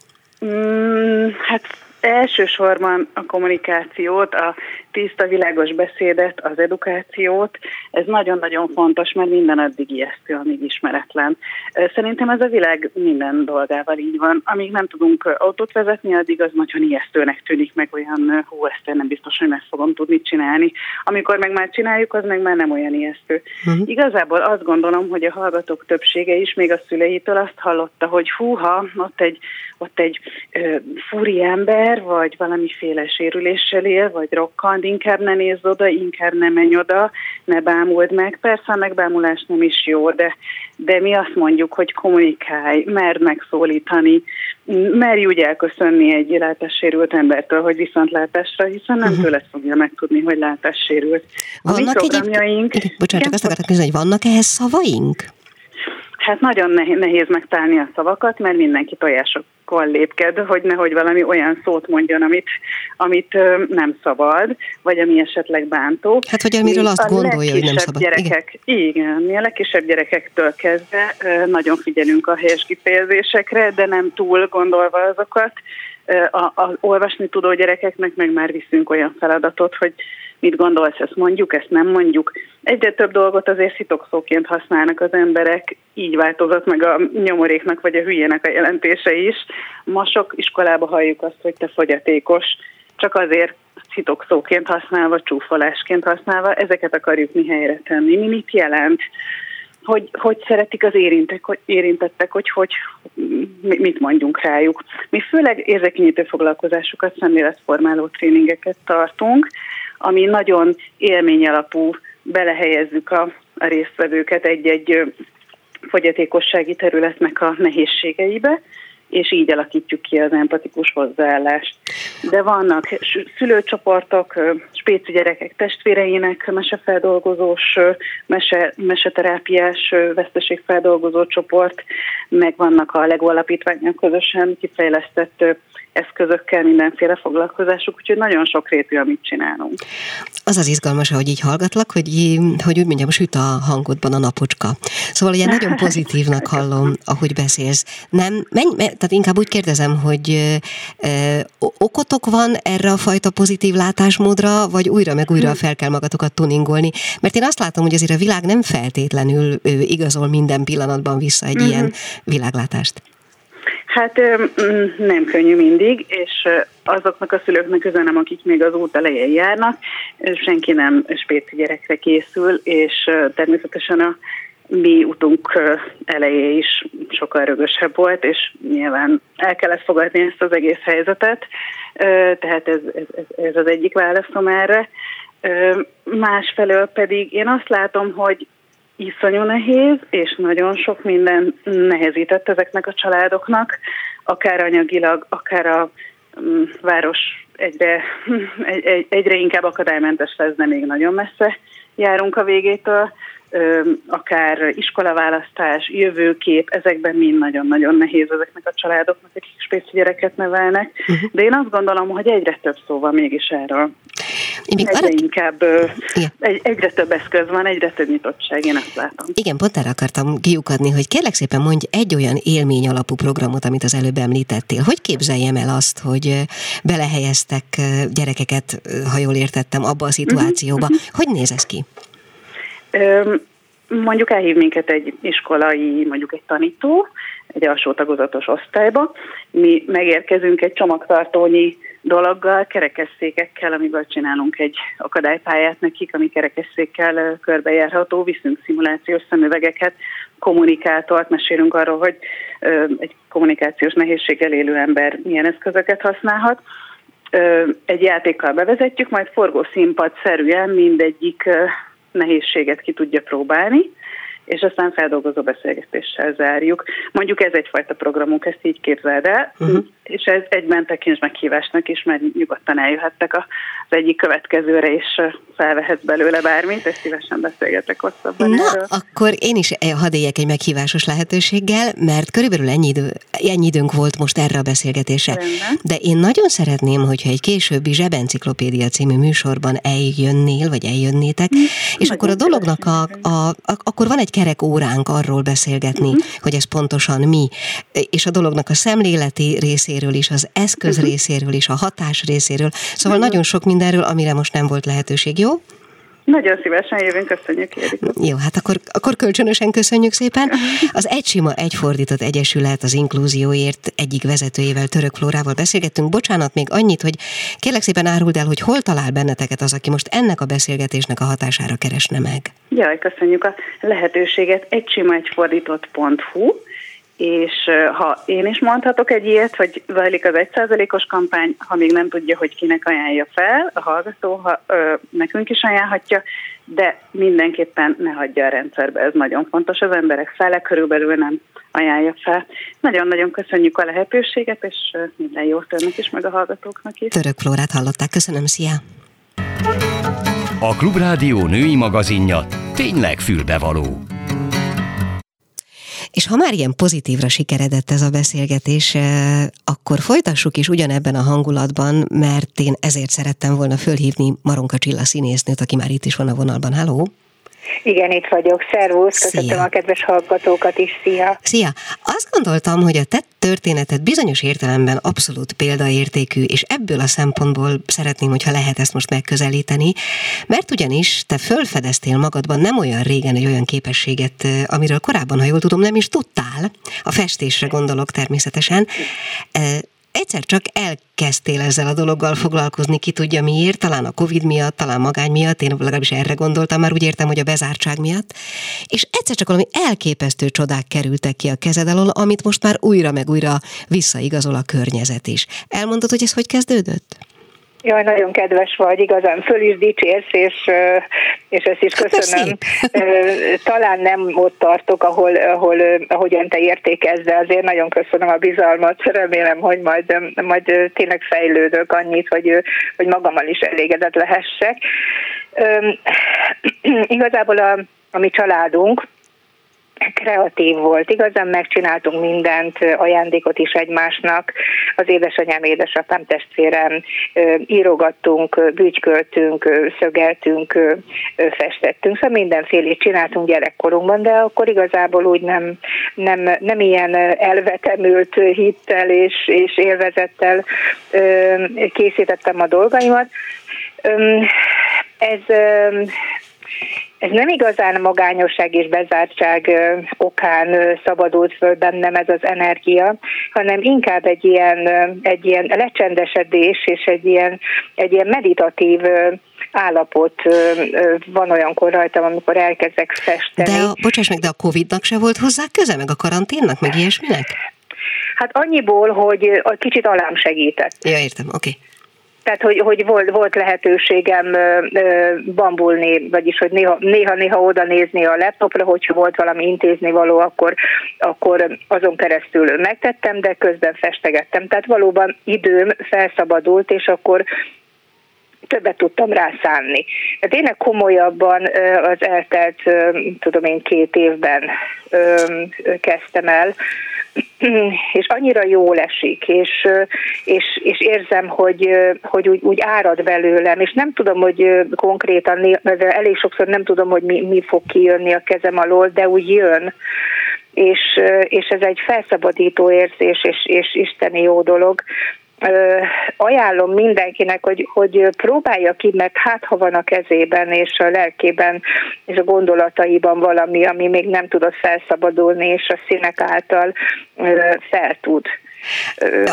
Mm, hát Elsősorban a kommunikációt, a tiszta, világos beszédet, az edukációt. Ez nagyon-nagyon fontos, mert minden addig ijesztő, amíg ismeretlen. Szerintem ez a világ minden dolgával így van. Amíg nem tudunk autót vezetni, addig az nagyon ijesztőnek tűnik, meg olyan, hú, ezt én nem biztos, hogy meg fogom tudni csinálni. Amikor meg már csináljuk, az meg már nem olyan ijesztő. Uh-huh. Igazából azt gondolom, hogy a hallgatók többsége is, még a szüleitől azt hallotta, hogy húha, ott egy, ott egy uh, fúri ember, vagy valamiféle sérüléssel él, vagy rokkant, inkább ne nézz oda, inkább ne menj oda, ne bámuld meg. Persze a megbámulás nem is jó, de, de mi azt mondjuk, hogy kommunikálj, merd megszólítani, merj úgy elköszönni egy látássérült embertől, hogy viszontlátásra, hiszen nem uh-huh. tőle fogja megtudni, hogy látássérült. A vannak mi programjaink... Egyéb... Bocsánat, csak azt akartak nézni, hogy vannak ehhez szavaink? Hát nagyon nehéz megtalálni a szavakat, mert mindenki tojásokkal lépked, hogy nehogy valami olyan szót mondjon, amit, amit nem szabad, vagy ami esetleg bántó. Hát, hogy amiről azt gondolja, hogy nem szabad. Gyerekek, igen. igen, mi a legkisebb gyerekektől kezdve nagyon figyelünk a helyes kifejezésekre, de nem túl gondolva azokat. A, a olvasni tudó gyerekeknek meg már viszünk olyan feladatot, hogy mit gondolsz, ezt mondjuk, ezt nem mondjuk. Egyre több dolgot azért szitokszóként használnak az emberek, így változott meg a nyomoréknak vagy a hülyének a jelentése is. Ma sok iskolába halljuk azt, hogy te fogyatékos, csak azért szitokszóként használva, csúfolásként használva, ezeket akarjuk mi helyre tenni. Mi mit jelent? Hogy, hogy szeretik az érintek, hogy érintettek, hogy, hogy mit mondjunk rájuk. Mi főleg érzékenyítő foglalkozásokat, szemléletformáló tréningeket tartunk, ami nagyon élményalapú, belehelyezzük a, a résztvevőket egy-egy fogyatékossági területnek a nehézségeibe, és így alakítjuk ki az empatikus hozzáállást. De vannak szülőcsoportok, spéci gyerekek testvéreinek mesefeldolgozós, mese, meseterápiás veszteségfeldolgozó csoport, meg vannak a LEGO alapítványok közösen kifejlesztett eszközökkel, mindenféle foglalkozásuk, úgyhogy nagyon sok rétű, amit csinálunk. Az az izgalmas, hogy így hallgatlak, hogy, hogy úgy mondjam, süt a hangodban a napocska. Szóval ugye nagyon <laughs> pozitívnak hallom, ahogy beszélsz. Nem, menj, tehát inkább úgy kérdezem, hogy ö, okotok van erre a fajta pozitív látásmódra, vagy újra meg újra fel kell magatokat tuningolni? Mert én azt látom, hogy azért a világ nem feltétlenül igazol minden pillanatban vissza egy mm-hmm. ilyen világlátást. Hát mm, nem könnyű mindig, és azoknak a szülőknek üzenem, akik még az út elején járnak, senki nem spéci gyerekre készül, és természetesen a mi utunk eleje is sokkal rögösebb volt, és nyilván el kellett fogadni ezt az egész helyzetet, tehát ez, ez, ez az egyik válaszom erre. Másfelől pedig én azt látom, hogy iszonyú nehéz, és nagyon sok minden nehezített ezeknek a családoknak, akár anyagilag, akár a mm, város egyre, <laughs> egy, egyre inkább akadálymentes lesz, de még nagyon messze járunk a végétől, akár iskolaválasztás, jövőkép, ezekben mind nagyon-nagyon nehéz ezeknek a családoknak, akik spéci gyereket nevelnek. Uh-huh. De én azt gondolom, hogy egyre több szó van mégis erről. Én még egyre arra... inkább egy, egyre több eszköz van, egyre több nyitottság, én ezt látom. Igen, pont erre akartam kiukadni, hogy kérlek szépen mondj egy olyan élmény alapú programot, amit az előbb említettél. Hogy képzeljem el azt, hogy belehelyeztek gyerekeket, ha jól értettem, abba a szituációba? Uh-huh. Hogy néz ez ki? Mondjuk elhív minket egy iskolai, mondjuk egy tanító, egy alsó tagozatos osztályba. Mi megérkezünk egy csomagtartónyi dologgal, kerekesszékekkel, amiből csinálunk egy akadálypályát nekik, ami kerekesszékkel körbejárható, viszünk szimulációs szemüvegeket, kommunikátort, mesélünk arról, hogy egy kommunikációs nehézséggel élő ember milyen eszközöket használhat. Egy játékkal bevezetjük, majd forgószínpad szerűen mindegyik nehézséget ki tudja próbálni, és aztán feldolgozó beszélgetéssel zárjuk. Mondjuk ez egyfajta programunk, ezt így képzeld el, uh-huh. és ez egyben tekints meghívásnak is, mert nyugodtan eljöhettek az egyik következőre, és felvehetsz belőle bármit, és szívesen beszélgetek hosszabban Na, erről. akkor én is hadd éljek egy meghívásos lehetőséggel, mert körülbelül ennyi, idő, ennyi időnk volt most erre a beszélgetésre. Rendben. De én nagyon szeretném, hogyha egy későbbi Zsebenciklopédia című műsorban eljönnél, vagy eljönnétek, hm, és akkor a dolognak a, a, a, akkor van egy kerek óránk arról beszélgetni, uh-huh. hogy ez pontosan mi, és a dolognak a szemléleti részéről is, az eszköz uh-huh. részéről is, a hatás részéről, szóval uh-huh. nagyon sok mindenről, amire most nem volt lehetőség, jó? Nagyon szívesen jövünk, köszönjük Érika. Jó, hát akkor, akkor kölcsönösen köszönjük szépen. Az Egy Sima Egyfordított Egyesület az inkluzióért egyik vezetőjével, Török Flórával beszélgettünk. Bocsánat, még annyit, hogy kérlek szépen áruld el, hogy hol talál benneteket az, aki most ennek a beszélgetésnek a hatására keresne meg. Jaj, köszönjük a lehetőséget. Egysimaegyfordított.hu és ha én is mondhatok egy ilyet, hogy zajlik az egyszázalékos kampány, ha még nem tudja, hogy kinek ajánlja fel, a hallgató ha, ö, nekünk is ajánlhatja, de mindenképpen ne hagyja a rendszerbe, ez nagyon fontos, az emberek fele körülbelül nem ajánlja fel. Nagyon-nagyon köszönjük a lehetőséget, és minden jót önnek is, meg a hallgatóknak is. Török Flórát hallották, köszönöm, szia! A Klubrádió női magazinja tényleg fülbevaló. És ha már ilyen pozitívra sikeredett ez a beszélgetés, eh, akkor folytassuk is ugyanebben a hangulatban, mert én ezért szerettem volna fölhívni Maronka Csilla színésznőt, aki már itt is van a vonalban. Halló! Igen, itt vagyok. Szervusz, köszöntöm a kedves hallgatókat is. Szia! Szia! Azt gondoltam, hogy a te történeted bizonyos értelemben abszolút példaértékű, és ebből a szempontból szeretném, hogyha lehet ezt most megközelíteni, mert ugyanis te fölfedeztél magadban nem olyan régen egy olyan képességet, amiről korábban, ha jól tudom, nem is tudtál, a festésre gondolok természetesen, egyszer csak elkezdtél ezzel a dologgal foglalkozni, ki tudja miért, talán a Covid miatt, talán magány miatt, én legalábbis erre gondoltam, már úgy értem, hogy a bezártság miatt, és egyszer csak valami elképesztő csodák kerültek ki a kezed alól, amit most már újra meg újra visszaigazol a környezet is. Elmondod, hogy ez hogy kezdődött? Jaj, nagyon kedves vagy, igazán föl is dicsérsz, és, és ezt is köszönöm. Talán nem ott tartok, ahol, ahol ahogyan te értékezd, de azért nagyon köszönöm a bizalmat, remélem, hogy majd, majd tényleg fejlődök annyit, hogy, hogy magammal is elégedett lehessek. <clears throat> Igazából a, a mi családunk, kreatív volt. Igazán megcsináltunk mindent, ajándékot is egymásnak. Az édesanyám, édesapám testvérem, írogattunk, bütyköltünk, szögeltünk, festettünk, szóval mindenfélét csináltunk gyerekkorunkban, de akkor igazából úgy nem, nem, nem ilyen elvetemült hittel és, és élvezettel készítettem a dolgaimat. Ez ez nem igazán magányosság és bezártság okán szabadult föl bennem ez az energia, hanem inkább egy ilyen, egy ilyen lecsendesedés és egy ilyen, egy ilyen meditatív állapot van olyankor rajtam, amikor elkezdek festeni. De, a, bocsáss meg, de a Covid-nak se volt hozzá köze, meg a karanténnak, meg ilyesminek? Hát annyiból, hogy a kicsit alám segített. Ja, értem, oké. Okay tehát hogy, hogy volt, volt lehetőségem bambulni, vagyis hogy néha, néha, néha oda nézni a laptopra, hogyha volt valami intézni való, akkor, akkor azon keresztül megtettem, de közben festegettem. Tehát valóban időm felszabadult, és akkor többet tudtam rászánni. De tényleg komolyabban az eltelt, tudom én, két évben kezdtem el, <clears throat> és annyira jól esik, és, és, és érzem, hogy, hogy úgy, úgy árad belőlem, és nem tudom, hogy konkrétan, de elég sokszor nem tudom, hogy mi, mi fog kijönni a kezem alól, de úgy jön, és, és ez egy felszabadító érzés, és, és isteni jó dolog, ajánlom mindenkinek, hogy, hogy próbálja ki, mert hát ha van a kezében és a lelkében és a gondolataiban valami, ami még nem tudott felszabadulni, és a színek által fel tud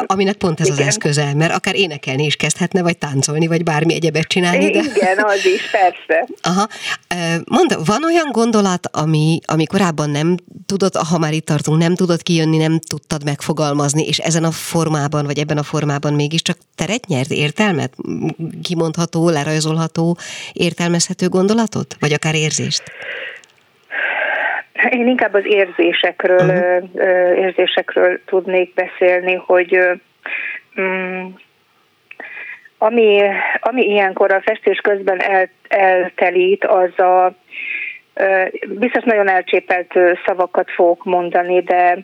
aminek pont ez igen. az eszköze, mert akár énekelni is kezdhetne, vagy táncolni, vagy bármi egyebet csinálni. De... Igen, az is, persze. Aha. Mondd, van olyan gondolat, ami, ami korábban nem tudod, ha már itt tartunk, nem tudod kijönni, nem tudtad megfogalmazni, és ezen a formában, vagy ebben a formában mégiscsak teret nyert, értelmet? Kimondható, lerajzolható, értelmezhető gondolatot? Vagy akár érzést? Én inkább az érzésekről, uh-huh. érzésekről tudnék beszélni, hogy um, ami, ami ilyenkor a festés közben el, eltelít, az a biztos nagyon elcsépelt szavakat fogok mondani, de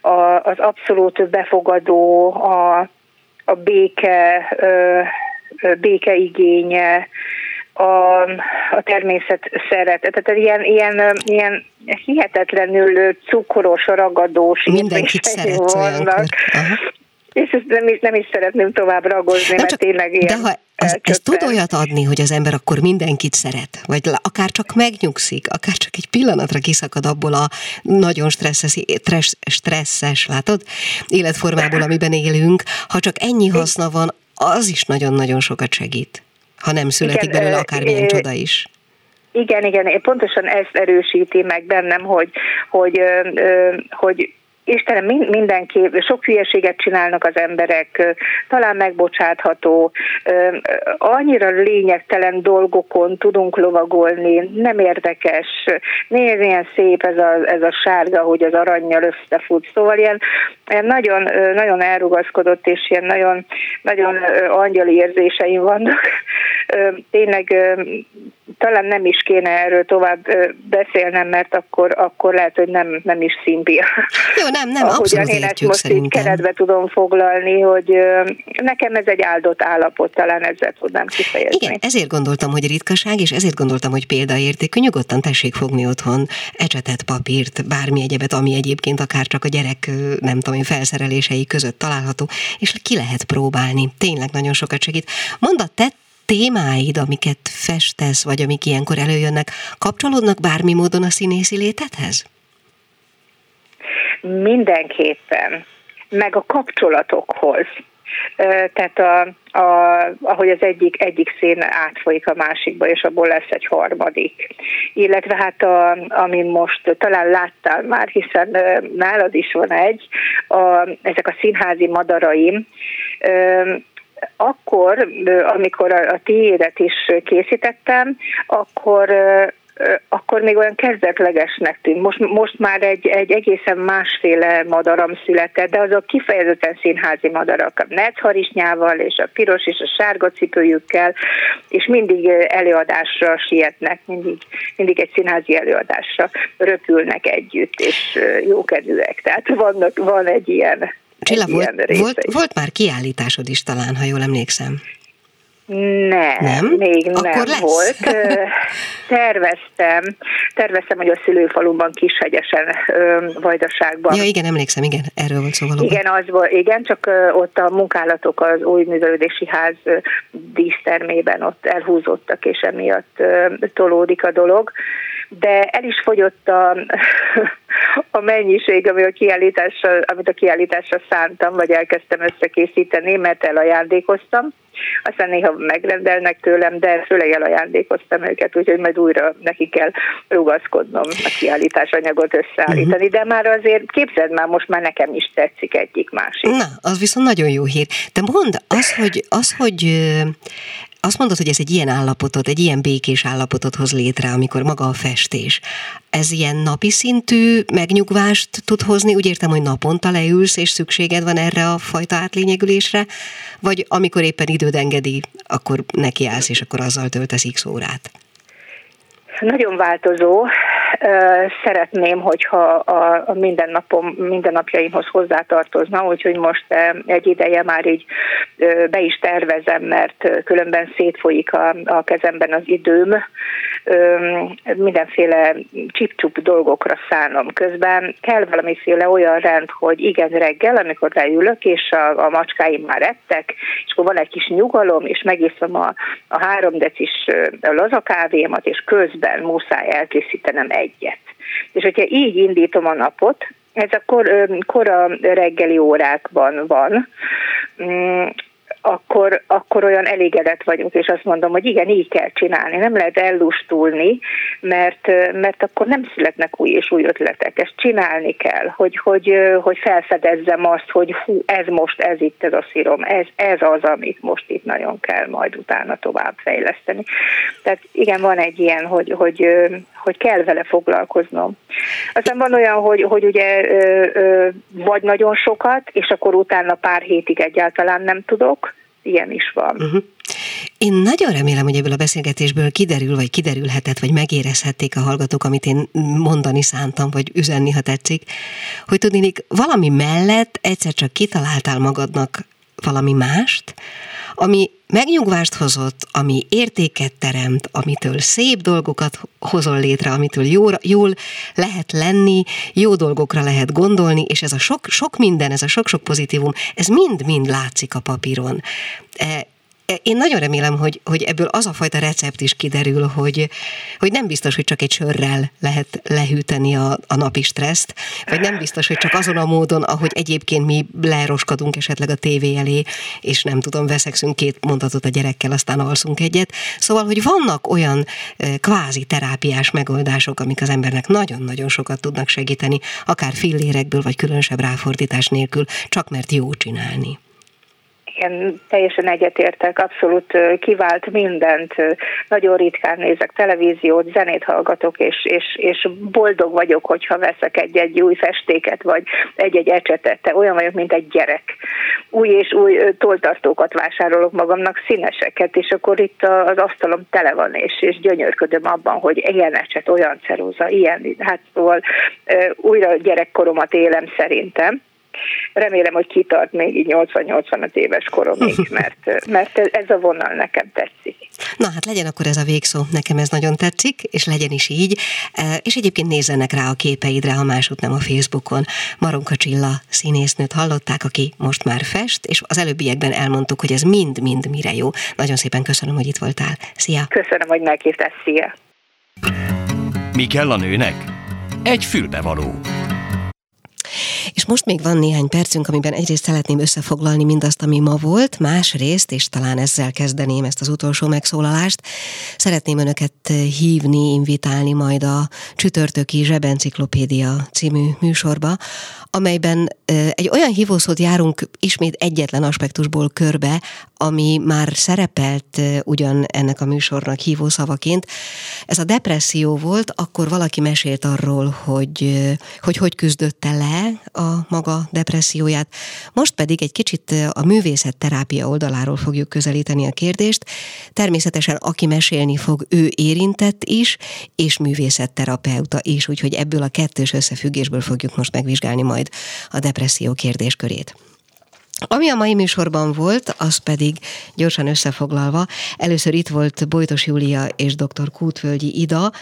a, az abszolút befogadó, a, a béke, békeigénye, a, a természet szeret. Tehát ilyen, ilyen, ilyen hihetetlenül cukros, ragadós Mindenkit szeret vannak. És ezt nem is, nem is szeretném tovább ragozni, nem mert csak, tényleg ilyen De ha ez, ez tud olyat adni, hogy az ember akkor mindenkit szeret, vagy akár csak megnyugszik, akár csak egy pillanatra kiszakad abból a nagyon stresszes, stresszes látod, életformából, amiben élünk, ha csak ennyi haszna van, az is nagyon-nagyon sokat segít ha nem születik igen, belőle akármilyen csoda is. Igen, igen, pontosan ezt erősíti meg bennem, hogy, hogy, hogy Istenem, mindenki, sok hülyeséget csinálnak az emberek, talán megbocsátható, annyira lényegtelen dolgokon tudunk lovagolni, nem érdekes, nézd, ilyen szép ez a, ez a sárga, hogy az aranyjal összefut, szóval ilyen, ilyen nagyon, nagyon elrugaszkodott, és ilyen nagyon, nagyon angyali érzéseim vannak. Tényleg talán nem is kéne erről tovább beszélnem, mert akkor, akkor lehet, hogy nem, nem is szimpia. Jó, nem, nem, abszolút én ezt most szerintem. így keretbe tudom foglalni, hogy nekem ez egy áldott állapot, talán ezzel tudnám kifejezni. Igen, ezért gondoltam, hogy ritkaság, és ezért gondoltam, hogy példaértékű, nyugodtan tessék fogni otthon ecsetet, papírt, bármi egyebet, ami egyébként akár csak a gyerek, nem tudom én, felszerelései között található, és ki lehet próbálni. Tényleg nagyon sokat segít. Mondd a te témáid, amiket festesz, vagy amik ilyenkor előjönnek, kapcsolódnak bármi módon a színészi létedhez? Mindenképpen. Meg a kapcsolatokhoz. Tehát a, a, ahogy az egyik, egyik szén átfolyik a másikba, és abból lesz egy harmadik. Illetve hát a, amin most talán láttál már, hiszen nálad is van egy, a, ezek a színházi madaraim, akkor, amikor a tiédet is készítettem, akkor akkor még olyan kezdetlegesnek tűnt. Most, most már egy, egy egészen másféle madaram született, de azok kifejezetten színházi madarak, a netharisnyával és a piros és a sárga cipőjükkel, és mindig előadásra sietnek, mindig, mindig egy színházi előadásra röpülnek együtt, és jókedvűek. Tehát vannak, van egy ilyen Csilla, volt, volt, volt már kiállításod is talán, ha jól emlékszem. Nem, nem? még Akkor nem lesz. volt. Terveztem, terveztem, hogy a szülőfaluban Kishegyesen, Vajdaságban. Ja, igen, emlékszem, igen, erről volt szó valóban. Igen, az volt, igen, csak ott a munkálatok az új művelődési ház dísztermében ott elhúzottak, és emiatt tolódik a dolog. De el is fogyott a, <laughs> a mennyiség, ami a kiállításra, amit a kiállításra szántam, vagy elkezdtem összekészíteni, mert elajándékoztam aztán néha megrendelnek tőlem, de főleg elajándékoztam őket, úgyhogy majd újra neki kell rugaszkodnom a kiállítás anyagot összeállítani, de már azért képzeld már, most már nekem is tetszik egyik másik. Na, az viszont nagyon jó hír. De mondd, az, hogy, az, hogy azt mondod, hogy ez egy ilyen állapotot, egy ilyen békés állapotot hoz létre, amikor maga a festés. Ez ilyen napi szintű megnyugvást tud hozni? Úgy értem, hogy naponta leülsz, és szükséged van erre a fajta átlényegülésre? Vagy amikor éppen időd engedi, akkor nekiállsz, és akkor azzal töltesz x órát? Nagyon változó. Szeretném, hogyha a, a mindennapom, mindennapjaimhoz hozzátartozna, úgyhogy most egy ideje már így be is tervezem, mert különben szétfolyik a, a kezemben az időm, mindenféle csipcsup dolgokra szánom. Közben kell valamiféle olyan rend, hogy igen, reggel, amikor leülök, és a, a macskáim már ettek, és akkor van egy kis nyugalom, és megiszom a, a három decis lazakávémat, és közben muszáj elkészítenem egyet. És hogyha így indítom a napot, ez a kor, kora reggeli órákban van, mm, akkor, akkor olyan elégedett vagyok, és azt mondom, hogy igen, így kell csinálni, nem lehet ellustulni, mert, mert akkor nem születnek új és új ötletek, ezt csinálni kell, hogy, hogy, hogy felfedezzem azt, hogy hú, ez most, ez itt, ez a szírom, ez, ez az, amit most itt nagyon kell majd utána tovább fejleszteni. Tehát igen, van egy ilyen, hogy, hogy, hogy kell vele foglalkoznom. Aztán van olyan, hogy, hogy ugye vagy nagyon sokat, és akkor utána pár hétig egyáltalán nem tudok, ilyen is van. Uh-huh. Én nagyon remélem, hogy ebből a beszélgetésből kiderül, vagy kiderülhetett, vagy megérezhették a hallgatók, amit én mondani szántam, vagy üzenni, ha tetszik, hogy tudnék, valami mellett egyszer csak kitaláltál magadnak valami mást, ami megnyugvást hozott, ami értéket teremt, amitől szép dolgokat hozol létre, amitől jól, jól lehet lenni, jó dolgokra lehet gondolni, és ez a sok, sok minden, ez a sok-sok pozitívum, ez mind-mind látszik a papíron. Én nagyon remélem, hogy, hogy ebből az a fajta recept is kiderül, hogy, hogy nem biztos, hogy csak egy sörrel lehet lehűteni a, a napi stresszt, vagy nem biztos, hogy csak azon a módon, ahogy egyébként mi leroskadunk esetleg a tévé elé, és nem tudom, veszekszünk két mondatot a gyerekkel, aztán alszunk egyet. Szóval, hogy vannak olyan kvázi terápiás megoldások, amik az embernek nagyon-nagyon sokat tudnak segíteni, akár fillérekből, vagy különösebb ráfordítás nélkül, csak mert jó csinálni én teljesen egyetértek, abszolút kivált mindent. Nagyon ritkán nézek televíziót, zenét hallgatok, és, és, és boldog vagyok, hogyha veszek egy-egy új festéket, vagy egy-egy ecsetet. Te olyan vagyok, mint egy gyerek. Új és új toltartókat vásárolok magamnak, színeseket, és akkor itt az asztalom tele van, és, és gyönyörködöm abban, hogy ilyen ecset, olyan ceruza, ilyen, hát szóval újra gyerekkoromat élem szerintem remélem, hogy kitart még így 80-85 éves koromig, <laughs> mert, mert ez a vonal nekem tetszik. Na hát legyen akkor ez a végszó, nekem ez nagyon tetszik, és legyen is így, e, és egyébként nézzenek rá a képeidre, ha másút nem a Facebookon. Maronka Csilla színésznőt hallották, aki most már fest, és az előbbiekben elmondtuk, hogy ez mind-mind mire jó. Nagyon szépen köszönöm, hogy itt voltál. Szia! Köszönöm, hogy meghívtál. Szia! Mi kell a nőnek? Egy fülbevaló. És most még van néhány percünk, amiben egyrészt szeretném összefoglalni mindazt, ami ma volt, másrészt, és talán ezzel kezdeném ezt az utolsó megszólalást, szeretném önöket hívni, invitálni majd a csütörtöki Zsebenciklopédia című műsorba, amelyben egy olyan hívószót járunk ismét egyetlen aspektusból körbe, ami már szerepelt ugyan ennek a műsornak hívószavaként. Ez a depresszió volt, akkor valaki mesélt arról, hogy hogy, hogy küzdötte le a maga depresszióját. Most pedig egy kicsit a művészet terápia oldaláról fogjuk közelíteni a kérdést. Természetesen aki mesélni fog, ő érintett is, és művészetterapeuta is, úgyhogy ebből a kettős összefüggésből fogjuk most megvizsgálni majd a depresszió kérdéskörét. Ami a mai műsorban volt, az pedig gyorsan összefoglalva, először itt volt Bojtos Júlia és dr. Kútvölgyi Ida,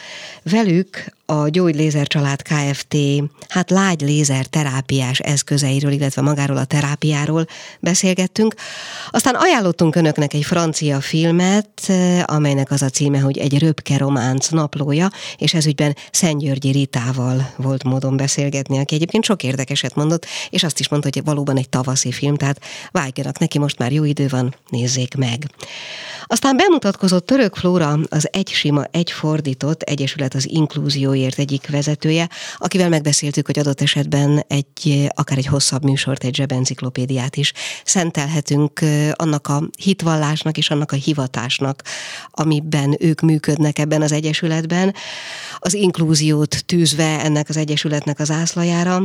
velük a Gyógylézer Család Kft. hát lágy lézer terápiás eszközeiről, illetve magáról a terápiáról beszélgettünk. Aztán ajánlottunk önöknek egy francia filmet, amelynek az a címe, hogy egy röpke románc naplója, és ezügyben Szentgyörgyi Ritával volt módon beszélgetni, aki egyébként sok érdekeset mondott, és azt is mondta, hogy valóban egy tavaszi film, tehát vágjanak neki, most már jó idő van, nézzék meg. Aztán bemutatkozott Török Flóra, az Egy Sima, Egy Fordított Egyesület az Inkluzióért egyik vezetője, akivel megbeszéltük, hogy adott esetben egy, akár egy hosszabb műsort, egy zsebenciklopédiát is szentelhetünk annak a hitvallásnak és annak a hivatásnak, amiben ők működnek ebben az egyesületben, az inkluziót tűzve ennek az egyesületnek az ászlajára,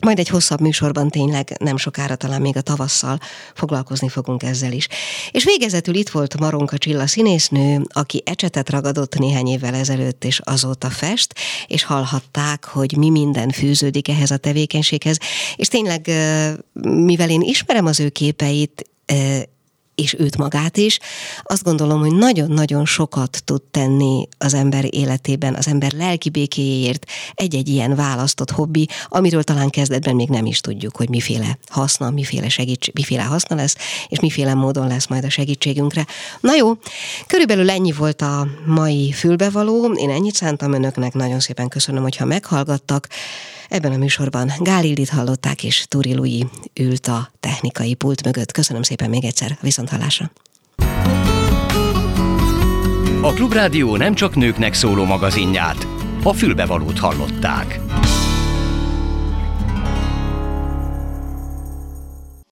majd egy hosszabb műsorban tényleg nem sokára, talán még a tavasszal foglalkozni fogunk ezzel is. És végezetül itt volt Maronka Csilla színésznő, aki ecsetet ragadott néhány évvel ezelőtt, és azóta fest, és hallhatták, hogy mi minden fűződik ehhez a tevékenységhez. És tényleg, mivel én ismerem az ő képeit, és őt magát is. Azt gondolom, hogy nagyon-nagyon sokat tud tenni az ember életében, az ember lelki békéjéért egy-egy ilyen választott hobbi, amiről talán kezdetben még nem is tudjuk, hogy miféle haszna, miféle, segíts, miféle haszna lesz, és miféle módon lesz majd a segítségünkre. Na jó, körülbelül ennyi volt a mai fülbevaló. Én ennyit szántam önöknek, nagyon szépen köszönöm, hogyha meghallgattak. Ebben a műsorban Gál hallották, és Turi Lui ült a technikai pult mögött. Köszönöm szépen még egyszer, viszont hallásra. A Klubrádió nem csak nőknek szóló magazinját, a fülbevalót hallották.